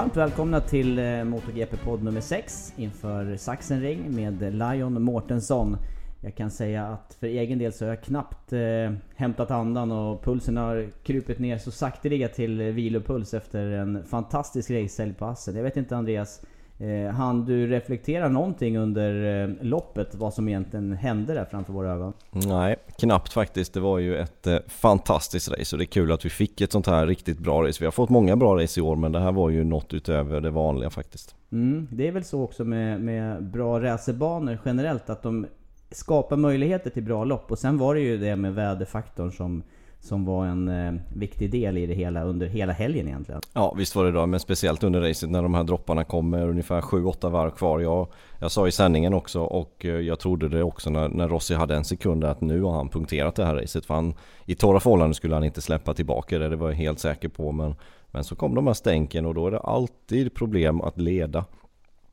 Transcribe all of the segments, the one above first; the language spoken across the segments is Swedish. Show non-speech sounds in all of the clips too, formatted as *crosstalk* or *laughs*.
Varmt välkomna till eh, MotoGP-podd nummer 6 inför Sachsenring med Lion Mårtensson. Jag kan säga att för egen del så har jag knappt eh, hämtat andan och pulsen har krupit ner så sakteliga till vilopuls efter en fantastisk racehelg på Assen. Jag vet inte Andreas, eh, han du reflektera någonting under eh, loppet vad som egentligen hände där framför våra ögon? Nej, knappt faktiskt. Det var ju ett eh, fantastiskt race och det är kul att vi fick ett sånt här riktigt bra race. Vi har fått många bra race i år men det här var ju något utöver det vanliga faktiskt. Mm, det är väl så också med, med bra racerbanor generellt att de skapar möjligheter till bra lopp. Och sen var det ju det med väderfaktorn som, som var en eh, viktig del i det hela under hela helgen egentligen. Ja visst var det då, men speciellt under racet när de här dropparna kommer ungefär 7-8 varv kvar. Jag, jag sa i sändningen också och eh, jag trodde det också när, när Rossi hade en sekund att nu har han punkterat det här racet. För han, i torra förhållanden skulle han inte släppa tillbaka det, det var jag helt säker på. Men, men så kom de här stänken och då är det alltid problem att leda.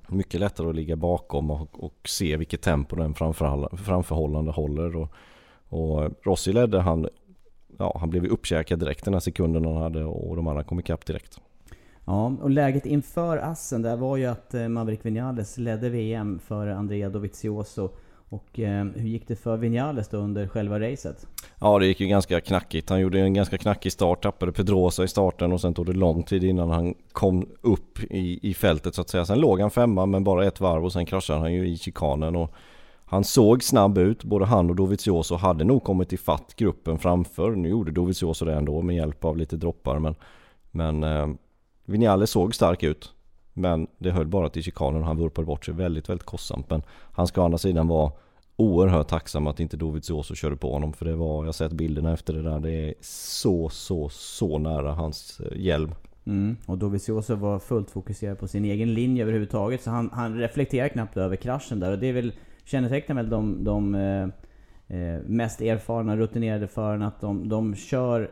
Mycket lättare att ligga bakom och, och se vilket tempo den framförhållande, framförhållande håller. Och, och Rossi ledde, han, ja, han blev ju uppkäkad direkt den här sekunden han hade och de andra kom ikapp direkt. Ja, och läget inför Assen där var ju att eh, Maverick Vinales ledde VM för Andrea Dovizioso. Och eh, hur gick det för Vinales då under själva racet? Ja det gick ju ganska knackigt. Han gjorde en ganska knackig start, tappade Pedrosa i starten och sen tog det lång tid innan han kom upp i, i fältet så att säga. Sen låg han femma men bara ett varv och sen kraschade han ju i chikanen. Och han såg snabb ut, både han och Dovizioso hade nog kommit ifatt gruppen framför. Nu gjorde Dovizioso det ändå med hjälp av lite droppar men, men eh, Vinales såg stark ut. Men det höll bara till chikanen och han vurpade bort sig väldigt, väldigt kostsamt. Men han ska å andra sidan vara oerhört tacksam att inte Dovizioso körde på honom. För det var, jag har sett bilderna efter det där, det är så, så, så nära hans eh, hjälm. Mm. Och Dovizioso var fullt fokuserad på sin egen linje överhuvudtaget. Så han, han reflekterar knappt över kraschen där. Och det är väl, kännetecknar väl de, de eh, eh, mest erfarna, rutinerade förarna att de, de kör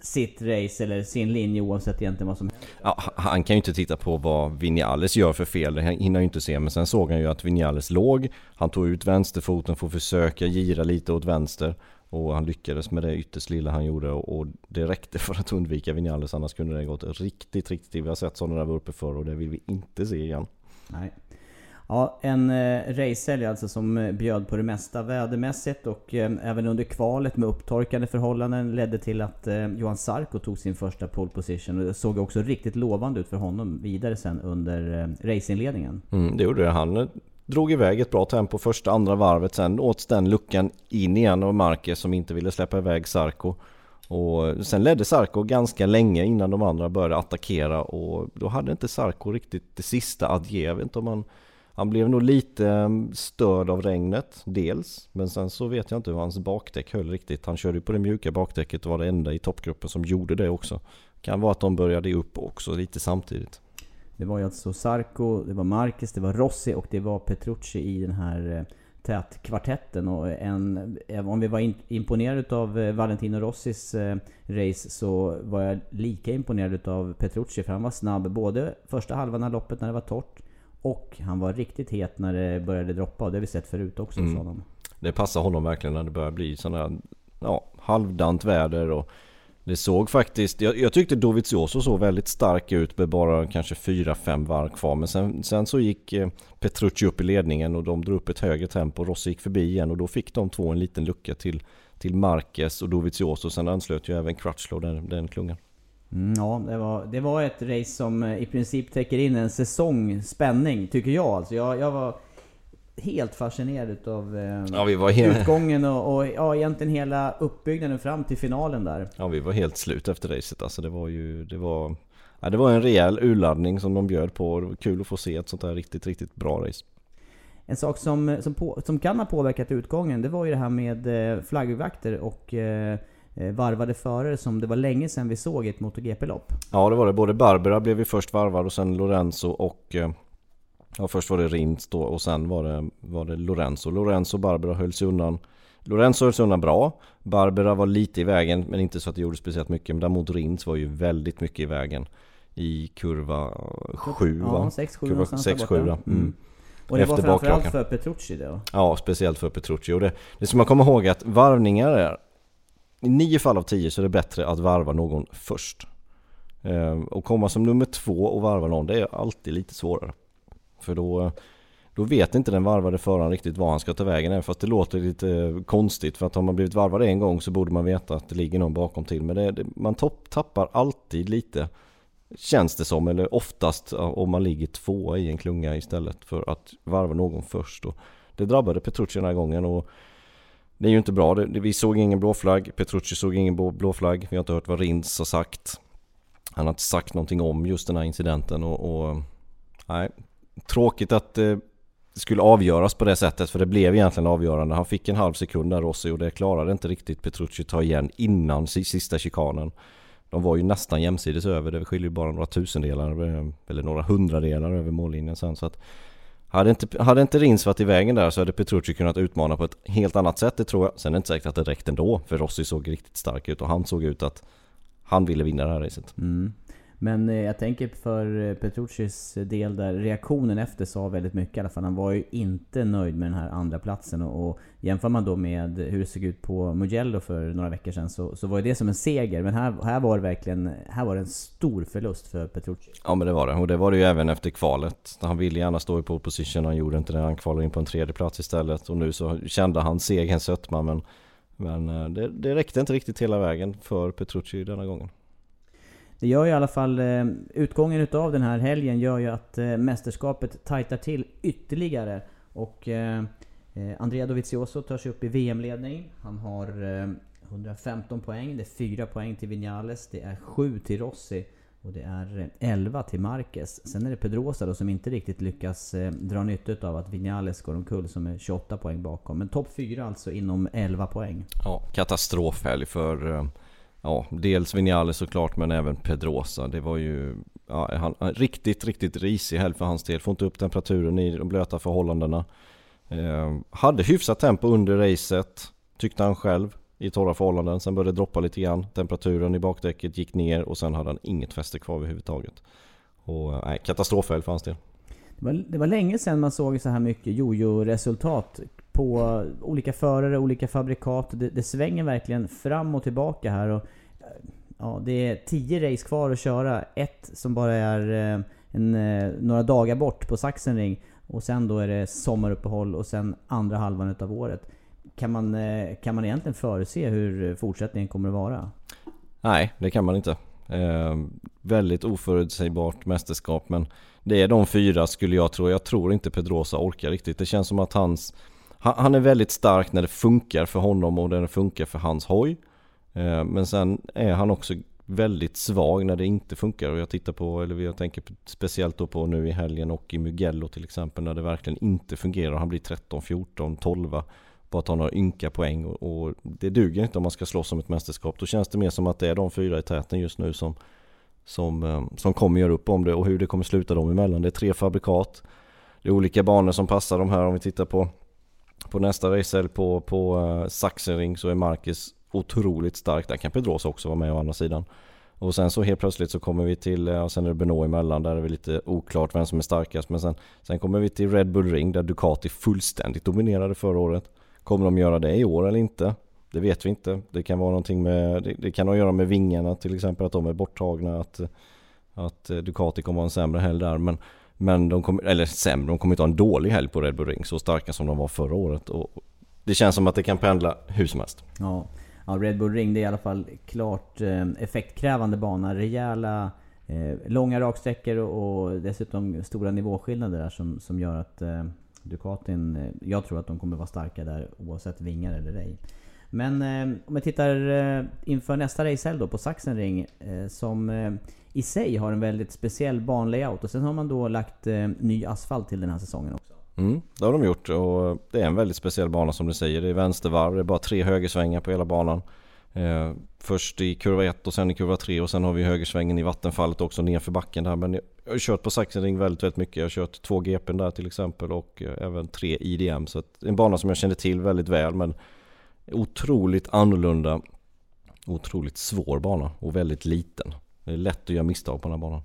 sitt race eller sin linje oavsett egentligen vad som händer. Ja, han kan ju inte titta på vad Vinales gör för fel, det hinner ju inte se. Men sen såg han ju att Vinales låg. Han tog ut vänsterfoten för att försöka gira lite åt vänster. Och han lyckades med det ytterst lilla han gjorde och det räckte för att undvika Vinales. Annars kunde det gått riktigt, riktigt Vi har sett sådana där uppe förr och det vill vi inte se igen. Nej. Ja, en eh, racehelg alltså som eh, bjöd på det mesta vädermässigt och eh, även under kvalet med upptorkande förhållanden ledde till att eh, Johan Sarko tog sin första pole position. Och det såg också riktigt lovande ut för honom vidare sen under eh, racinginledningen. Mm, det gjorde det. Han eh, drog iväg ett bra tempo första, andra varvet. Sen åts den luckan in igen av Marquez som inte ville släppa iväg Sarko. Och eh, sen ledde Sarko ganska länge innan de andra började attackera och då hade inte Sarko riktigt det sista att ge. Jag vet inte om han han blev nog lite ehm, störd av regnet, dels. Men sen så vet jag inte hur hans bakdäck höll riktigt. Han körde ju på det mjuka bakdäcket och var det enda i toppgruppen som gjorde det också. Kan vara att de började upp också lite samtidigt. Det var ju alltså Sarko, det var Marquez, det var Rossi och det var Petrucci i den här eh, tätkvartetten. Och en, eh, om vi var in, imponerade av eh, Valentino Rossis race så var jag lika imponerad av Petrucci för han var snabb både första halvan av loppet när det var torrt och han var riktigt het när det började droppa och det har vi sett förut också mm. honom. Det passar honom verkligen när det börjar bli sådana ja, halvdant väder och det såg faktiskt, jag, jag tyckte Dovizioso såg väldigt stark ut med bara kanske 4-5 varv kvar. Men sen, sen så gick eh, Petrucci upp i ledningen och de drog upp ett högre tempo. Rossi gick förbi igen och då fick de två en liten lucka till, till Marquez och Dovizioso. Sen anslöt ju även Crutchlow den, den klungan. Mm, ja, det var, det var ett race som eh, i princip täcker in en säsong spänning, tycker jag. Alltså jag, jag var helt fascinerad utav eh, ja, vi var helt... utgången och, och ja, egentligen hela uppbyggnaden fram till finalen där. Ja, vi var helt slut efter racet. Alltså det var ju, det var... Ja, det var en rejäl urladdning som de bjöd på. Det var kul att få se ett sånt här riktigt, riktigt bra race. En sak som, som, på, som kan ha påverkat utgången, det var ju det här med eh, flaggvakter och eh, varvade förare som det var länge sedan vi såg i ett MotoGP-lopp. Ja det var det. Både Barbara blev ju först varvad och sen Lorenzo och eh, Ja, först var det Rins då och sen var det, var det Lorenzo. Lorenzo och Barbara höll sig undan. Lorenzo höll sig undan bra. Barbara var lite i vägen men inte så att det gjorde speciellt mycket. Men däremot Rins var ju väldigt mycket i vägen. I kurva 7 ja, 6-7 kurva 6-7 mm. mm. Och det Efter var framförallt för Petrucci då? Ja, speciellt för Petrucci. Och det, det ska man komma ihåg att varvningar är... I nio fall av tio så är det bättre att varva någon först. Ehm, och komma som nummer två och varva någon, det är alltid lite svårare. För då, då vet inte den varvade föraren riktigt var han ska ta vägen även fast det låter lite konstigt för att har man blivit varvad en gång så borde man veta att det ligger någon bakom till. Men det, det, man topp, tappar alltid lite Känns det som, eller oftast om man ligger tvåa i en klunga istället för att varva någon först. Och det drabbade Petrucci den här gången och det är ju inte bra. Vi såg ingen blå flagg, Petrucci såg ingen blå flagg. Vi har inte hört vad Rins har sagt. Han har inte sagt någonting om just den här incidenten och, och nej, Tråkigt att det skulle avgöras på det sättet för det blev egentligen avgörande. Han fick en halv sekund där Rossi och det klarade inte riktigt Petrucci ta igen innan sista chikanen. De var ju nästan jämsides över, det skiljer ju bara några tusendelar eh, eller några hundradelar över mållinjen sen så att hade inte, hade inte Rins varit i vägen där så hade Petrucci kunnat utmana på ett helt annat sätt, det tror jag. Sen är det inte säkert att det räckte ändå, för Rossi såg riktigt stark ut och han såg ut att han ville vinna det här racet. Mm. Men eh, jag tänker för eh, Petruccis eh, del där, reaktionen efter sa väldigt mycket i alla fall. Han var ju inte nöjd med den här andra platsen och, och jämför man då med hur det såg ut på Mugello för några veckor sedan så, så var ju det som en seger. Men här, här var det verkligen här var det en stor förlust för Petrucci. Ja men det var det. Och det var det ju även efter kvalet. Han ville gärna stå i pole position, han gjorde inte det. Han kvalade in på en tredje plats istället. Och nu så kände han segerns sötma men, men eh, det, det räckte inte riktigt hela vägen för Petrucci denna gången. Det gör ju i alla fall, eh, utgången utav den här helgen gör ju att eh, mästerskapet tajtar till ytterligare. Och eh, Andrea Dovizioso tar sig upp i VM-ledning. Han har 115 poäng, det är 4 poäng till Vinales, det är 7 till Rossi och det är 11 till Marquez. Sen är det Pedrosa då som inte riktigt lyckas dra nytta av att Vinales går omkull som är 28 poäng bakom. Men topp 4 alltså inom 11 poäng. Ja, katastrofhelg för Ja, dels Vinales såklart men även Pedrosa. Det var ju ja, han, riktigt, riktigt risig helg för hans del. Får inte upp temperaturen i de blöta förhållandena. Eh, hade hyfsat tempo under racet, tyckte han själv, i torra förhållanden. Sen började det droppa lite grann. Temperaturen i bakdäcket gick ner och sen hade han inget fäste kvar överhuvudtaget. Och eh, nej, katastrofhelg för hans del. Det var, det var länge sedan man såg så här mycket jojo-resultat på olika förare, olika fabrikat. Det, det, svänger verkligen fram och tillbaka här. Och, ja, det är 10 race kvar att köra. Ett som bara är eh, en, eh, några dagar bort på Sachsenring. Och sen då är det sommaruppehåll och sen andra halvan utav året. Kan man, eh, kan man egentligen förutse hur fortsättningen kommer att vara? Nej, det kan man inte. Eh, väldigt oförutsägbart mästerskap men det är de fyra skulle jag tro. Jag tror inte Pedrosa orkar riktigt. Det känns som att hans han, är väldigt stark när det funkar för honom och när det funkar för hans hoj. Eh, men sen är han också väldigt svag när det inte funkar och jag tittar på, eller jag tänker speciellt då på nu i helgen och i Mugello till exempel när det verkligen inte fungerar. Han blir 13, 14, 12 bara ta några ynka poäng och, och, det duger inte om man ska slåss om ett mästerskap. Då känns det mer som att det är de fyra i täten just nu som, som, eh, som kommer göra upp om det och hur det kommer sluta dem emellan. Det är tre fabrikat. Det är olika banor som passar de här. Om vi tittar på, på nästa racehelg på, på eh, uh, Sachsenring så är Marcus otroligt stark. Där kan Pedrosa också vara med å andra sidan. Och sen så helt plötsligt så kommer vi till, eh, och sen är det Benoit emellan, där är det lite oklart vem som är starkast. Men sen, sen kommer vi till Red Bull Ring där Ducati fullständigt dominerade förra året. Kommer de göra det i år eller inte? Det vet vi inte. Det kan vara någonting med, det, det kan ha att göra med vingarna till exempel, att de är borttagna. Att, att eh, Ducati kommer ha en sämre helg där. Men, men de kommer, eller sämre, de kommer inte ha en dålig helg på Red Bull Ring. Så starka som de var förra året. Och det känns som att det kan pendla hur som helst. Ja. Ja, Red Bull Ring det är i alla fall klart eh, effektkrävande bana. Rejäla, eh, långa raksträckor och, och, dessutom stora nivåskillnader där som, som gör att eh, Ducatin, eh, jag tror att de kommer vara starka där oavsett vingar eller ej. Men eh, om vi tittar eh, inför nästa racehelg då på Sachsenring eh, som i sig har en väldigt speciell banlayout och sen har man då lagt eh, ny asfalt till den här säsongen också. Mm, det har de gjort och det är en väldigt speciell bana som du säger. Det är vänstervarv, det är bara tre högersvängar på hela banan. Eh, först i kurva 1 och sen i kurva 3 och sen har vi högersvängen i vattenfallet också nerför backen där. Men jag har kört på Sachsenring väldigt, väldigt mycket. Jag har kört två GPn där till exempel och eh, även tre IDM. Så att, en bana som jag kände till väldigt väl men otroligt annorlunda. Otroligt svår bana och väldigt liten. Det är lätt att göra misstag på den här banan.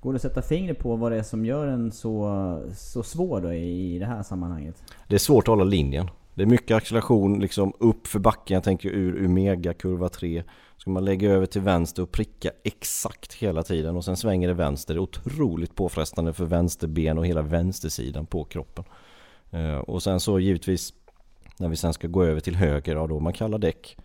Går det att sätta fingret på vad det är som gör den så, så svår då i det här sammanhanget? Det är svårt att hålla linjen. Det är mycket acceleration liksom upp för backen, jag tänker ur, ur mega kurva 3. Ska man lägga över till vänster och pricka exakt hela tiden och sen svänger det vänster. Det är otroligt påfrestande för vänsterben och hela vänstersidan på kroppen. Eh, och sen så givetvis när vi sen ska gå över till höger, ja då man kallar däck.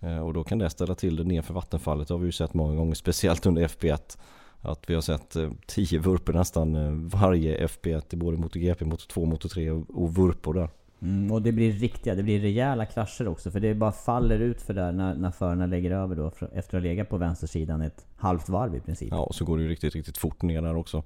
Eh, och då kan det ställa till det nerför vattenfallet. Det har vi ju sett många gånger, speciellt under FP1. Att vi har sett 10 eh, vurpor nästan eh, varje FP1 i både MotoGP, Moto2, Moto3 och vurpor där. Mm, och det blir riktiga, det blir rejäla krascher också. För det bara faller ut för där när, när förarna lägger över då efter att ha legat på vänstersidan ett halvt varv i princip. Ja, och så går det ju riktigt, riktigt fort ner där också.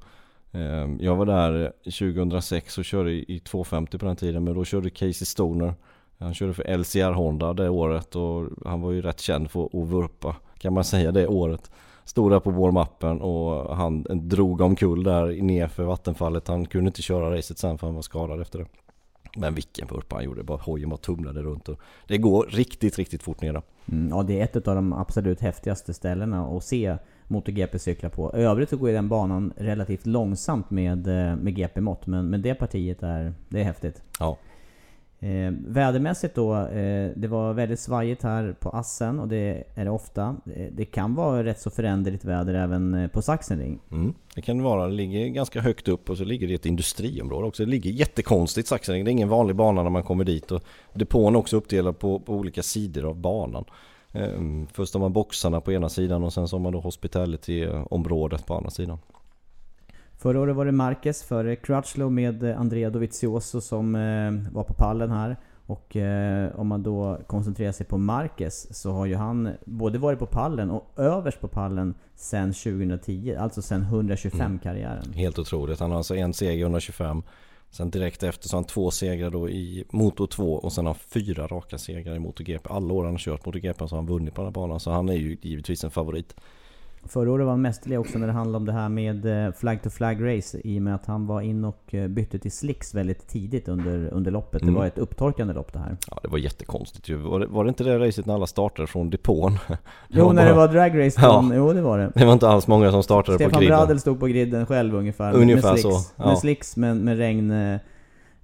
Jag var där 2006 och körde i 250 på den tiden, men då körde Casey Stoner. Han körde för LCR Honda det året och han var ju rätt känd för att vurpa, kan man säga det året. Stod där på warm-upen och han drog omkull där nerför vattenfallet. Han kunde inte köra racet sen för han var skadad efter det. Men vilken vurpa han gjorde, bara hojen bara tumlade runt och det går riktigt, riktigt fort ner mm, Ja, det är ett av de absolut häftigaste ställena att se MotoGP cykla på. I övrigt så går ju den banan relativt långsamt med, eh, med GP-mått, men, men det partiet är, det är häftigt. Ja. Eh, vädermässigt då, eh, det var väldigt svajigt här på Assen och det är det ofta. Eh, det kan vara rätt så föränderligt väder även eh, på Sachsenring. Mm, det kan det vara. Det ligger ganska högt upp och så ligger det i ett industriområde också. Det ligger jättekonstigt Sachsenring. Det är ingen vanlig bana när man kommer dit. Och depån är också uppdelad på, på olika sidor av banan. Eh, först har man boxarna på ena sidan och sen så har man då hospitality-området på andra sidan. Förra året var det Marquez före Crutchlow med eh, Andrea Dovizioso som eh, var på pallen här. Och eh, om man då koncentrerar sig på Marquez så har ju han både varit på pallen och överst på pallen sen 2010, alltså sen 125-karriären. Mm. Helt otroligt. Han har alltså en seger 125. Sen direkt efter så har han två segrar då i Moto 2 och sen har han fyra raka segrar i MotoGP. Alla år han har kört MotoGP så har han vunnit på den här banan. Så han är ju givetvis en favorit. Förra året var han mästerlig också när det handlade om det här med eh, flag to flag race i och med att han var in och eh, bytte till slicks väldigt tidigt under, under loppet. Mm. Det var ett upptorkande lopp det här. Ja det var jättekonstigt ju. Var det, var det inte det racet när alla startade från depån? *laughs* jo, när det var dragrace från, ja. jo det var det. Det var inte alls många som startade Stefan på griden. Stefan Bradel stod på griden själv ungefär. Ungefär med slicks, så. Ja. Med slicks med, med regn, eh,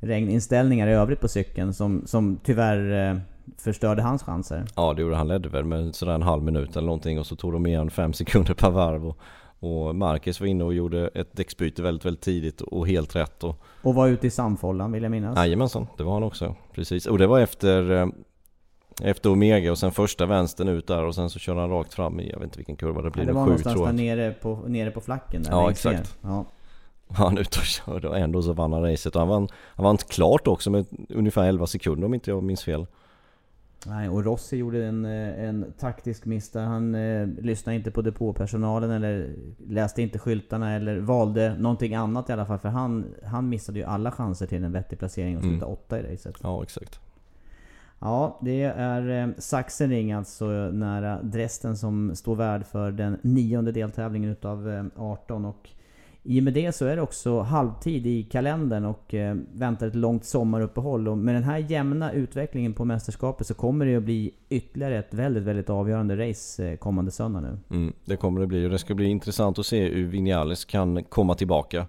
regninställningar i övrigt på cykeln som, som tyvärr förstörde hans chanser. Ja det gjorde han. ledde väl med sådär en halv minut eller någonting och så tog de igen fem *laughs* sekunder per varv. Och, och Marcus var inne och gjorde ett däcksbyte väldigt, väldigt tidigt och helt rätt. Och, och var ute i Sandfållan vill jag minnas. Jajamensan, det var han också. Precis. Och det var efter, eh, efter Omega och sen första vänstern ut där och sen så körde han rakt fram i, jag vet inte vilken kurva det blir, ja, det var sju, någonstans där nere på, nere på flacken där Ja exakt. Ja. *laughs* Han ute och körde och ändå så vann han racet. Och han vann, han vann klart också med ungefär 11 sekunder om inte jag minns fel. Nej, och Rossi gjorde en, eh, en taktisk miss där. Han eh, lyssnade inte på depåpersonalen eller läste inte skyltarna eller valde någonting annat i alla fall. För han, han missade ju alla chanser till en vettig placering och sluta mm. åtta i racet. Ja, exakt. Ja, det är eh, Sachsenring alltså nära Dresden som står värd för den nionde deltävlingen utav eh, 18. Och i och med det så är det också halvtid i kalendern och eh, väntar ett långt sommaruppehåll. Och med den här jämna utvecklingen på mästerskapet så kommer det att bli ytterligare ett väldigt, väldigt avgörande race eh, kommande söndag nu. Mm, det kommer det bli och det ska bli intressant att se hur Vinales kan komma tillbaka.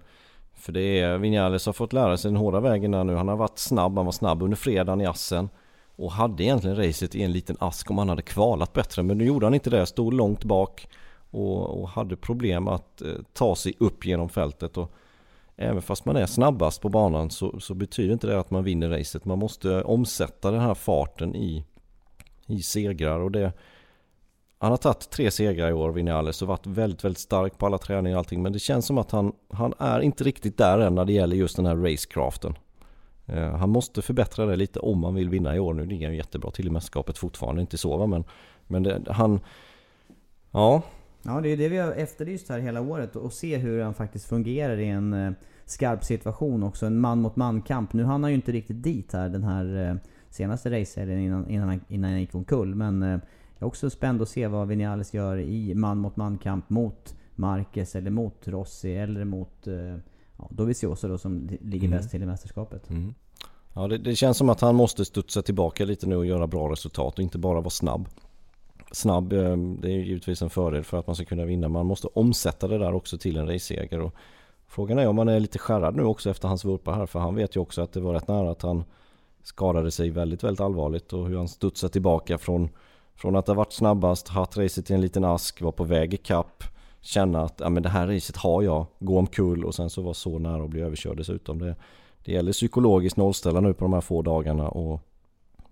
För det är, Vinales har fått lära sig den hårda vägen där nu. Han har varit snabb, han var snabb under fredagen i Assen. Och hade egentligen racet i en liten ask om han hade kvalat bättre. Men nu gjorde han inte det, stod långt bak. Och, och hade problem att eh, ta sig upp genom fältet. Och även fast man är snabbast på banan så, så, betyder inte det att man vinner racet. Man måste omsätta den här farten i, i segrar. Och det, han har tagit tre segrar i år, Vinales, och varit väldigt, väldigt stark på alla träningar och allting. Men det känns som att han, han är inte riktigt där än när det gäller just den här racecraften. Eh, han måste förbättra det lite om han vill vinna i år. Nu ligger han jättebra till i mästerskapet fortfarande, inte så va? Men, men det, han... Ja. Ja, det är det vi har efterlyst här hela året. Och se hur han faktiskt fungerar i en eh, skarp situation också. En man mot man kamp. Nu hann han ju inte riktigt dit här den här eh, senaste raceserien innan, innan, han, innan han gick omkull. Men jag är också spänd att se vad Vinales gör i man mot man kamp mot Marquez eller mot Rossi eller mot ja, Dovizioso då som ligger mm. bäst till i mästerskapet. Mm. Ja, det, det, känns som att han måste studsa tillbaka lite nu och göra bra resultat och inte bara vara snabb. Snabb, eh, det är givetvis en fördel för att man ska kunna vinna. Man måste omsätta det där också till en raceseger. frågan är om man är lite skärrad nu också efter hans vurpa här. För han vet ju också att det var rätt nära att han skadade sig väldigt, väldigt allvarligt. Och hur han studsar tillbaka från, från att ha varit snabbast, haft racet i en liten ask, var på väg i kapp känna att ja, men det här racet har jag, gå omkull och sen så vara så nära att bli överkörd dessutom. Det, det gäller psykologiskt nollställa nu på de här få dagarna och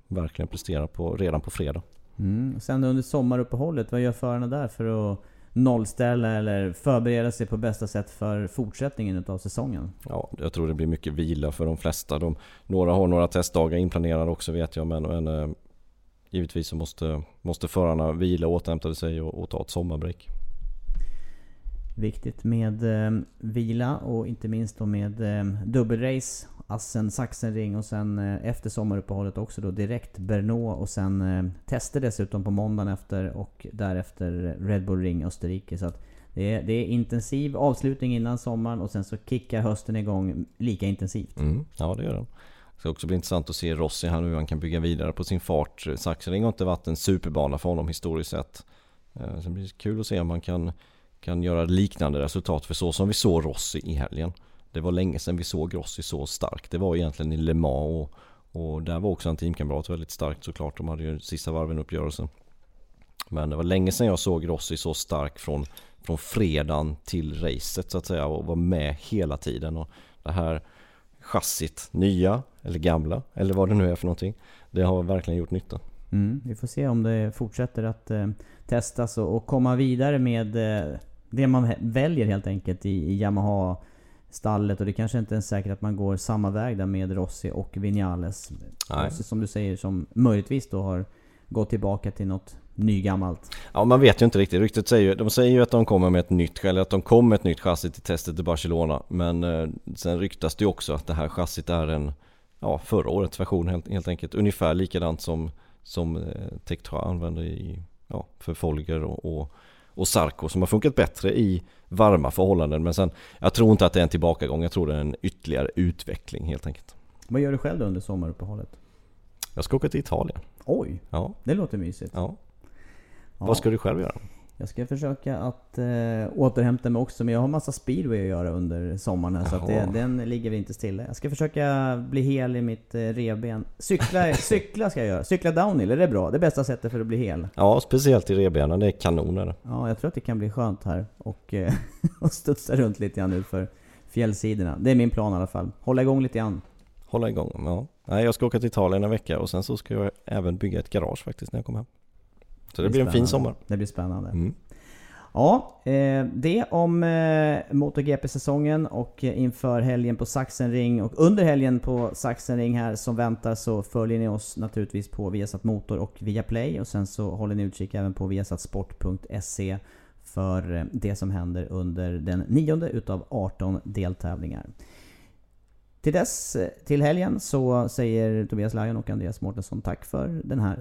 verkligen prestera på, redan på fredag. Mm. Sen under sommaruppehållet, vad gör förarna där för att nollställa eller förbereda sig på bästa sätt för fortsättningen utav säsongen? Ja, jag tror det blir mycket vila för de flesta. De, några har några testdagar inplanerade också vet jag, men, men eh, givetvis så måste, måste förarna vila, återhämta sig och, och ta ett sommarbreak. Viktigt med eh, vila och inte minst då med eh, dubbelrace. Assen, Sachsenring och sen eh, efter sommaruppehållet också då direkt Brno och sen eh, tester dessutom på måndagen efter och därefter Red Bull Ring Österrike. Så att det är, det är intensiv avslutning innan sommaren och sen så kickar hösten igång lika intensivt. Mm, ja det gör den. Det ska också bli intressant att se Rossi här nu hur han kan bygga vidare på sin fart. Sachsenring har inte varit en superbana för honom historiskt sett. Eh, sen blir det kul att se om han kan kan göra liknande resultat. För så som vi såg Rossi i helgen. Det var länge sedan vi såg Rossi så stark. Det var egentligen i Le Mans och, och där var också en teamkamrat väldigt starkt såklart. De hade ju sista varven uppgörelsen. Men det var länge sedan jag såg Rossi så stark från, från fredagen till racet så att säga och var med hela tiden. Och det här chassit, nya eller gamla eller vad det nu är för någonting. Det har verkligen gjort nytta. Mm, vi får se om det fortsätter att eh, testas och, och, komma vidare med eh, det man väljer helt enkelt i, i Yamaha stallet och det kanske inte är säkert att man går samma väg där med Rossi och Vinales. Rossi som du säger som möjligtvis då har gått tillbaka till något nygammalt. Ja man vet ju inte riktigt. Ryktet säger ju, de säger ju att de kommer med ett nytt, eller att de kommer med ett nytt chassi till testet i Barcelona. Men eh, sen ryktas det ju också att det här chassit är en, ja förra årets version helt, helt enkelt. Ungefär likadant som, som eh, Tektra använder i, ja, för Folger och, och och Sarko som har funkat bättre i varma förhållanden. Men sen, jag tror inte att det är en tillbakagång. Jag tror det är en ytterligare utveckling helt enkelt. Vad gör du själv under sommaruppehållet? Jag ska åka till Italien. Oj! Ja. Det låter mysigt. Ja. ja. Vad ska du själv göra? Jag ska försöka att äh, återhämta mig också, men jag har massa speedway att göra under sommaren här, så att det, den ligger inte stilla. Jag ska försöka bli hel i mitt äh, revben. Cykla, *laughs* cykla ska jag göra. Cykla downhill, är det bra? Det bästa sättet för att bli hel. Ja, speciellt i revbenen. Det är kanoner. Ja, jag tror att det kan bli skönt här. Och, äh, *laughs* och studsa runt lite grann nu för fjällsidorna. Det är min plan i alla fall. Hålla igång lite grann. Hålla igång, ja. Nej, jag ska åka till Italien en vecka och sen så ska jag även bygga ett garage faktiskt när jag kommer hem. Så det, det blir en fin sommar. Det blir spännande. Mm. Ja, eh, det om eh, MotoGP-säsongen och inför helgen på Sachsenring och under helgen på Sachsenring här som väntar så följer ni oss naturligtvis på Viasat Motor och Viaplay och sen så håller ni utkik även på viasatsport.se för eh, det som händer under den nionde utav 18 deltävlingar. Till dess, till helgen, så säger Tobias Lajon och Andreas Mårtensson tack för den här.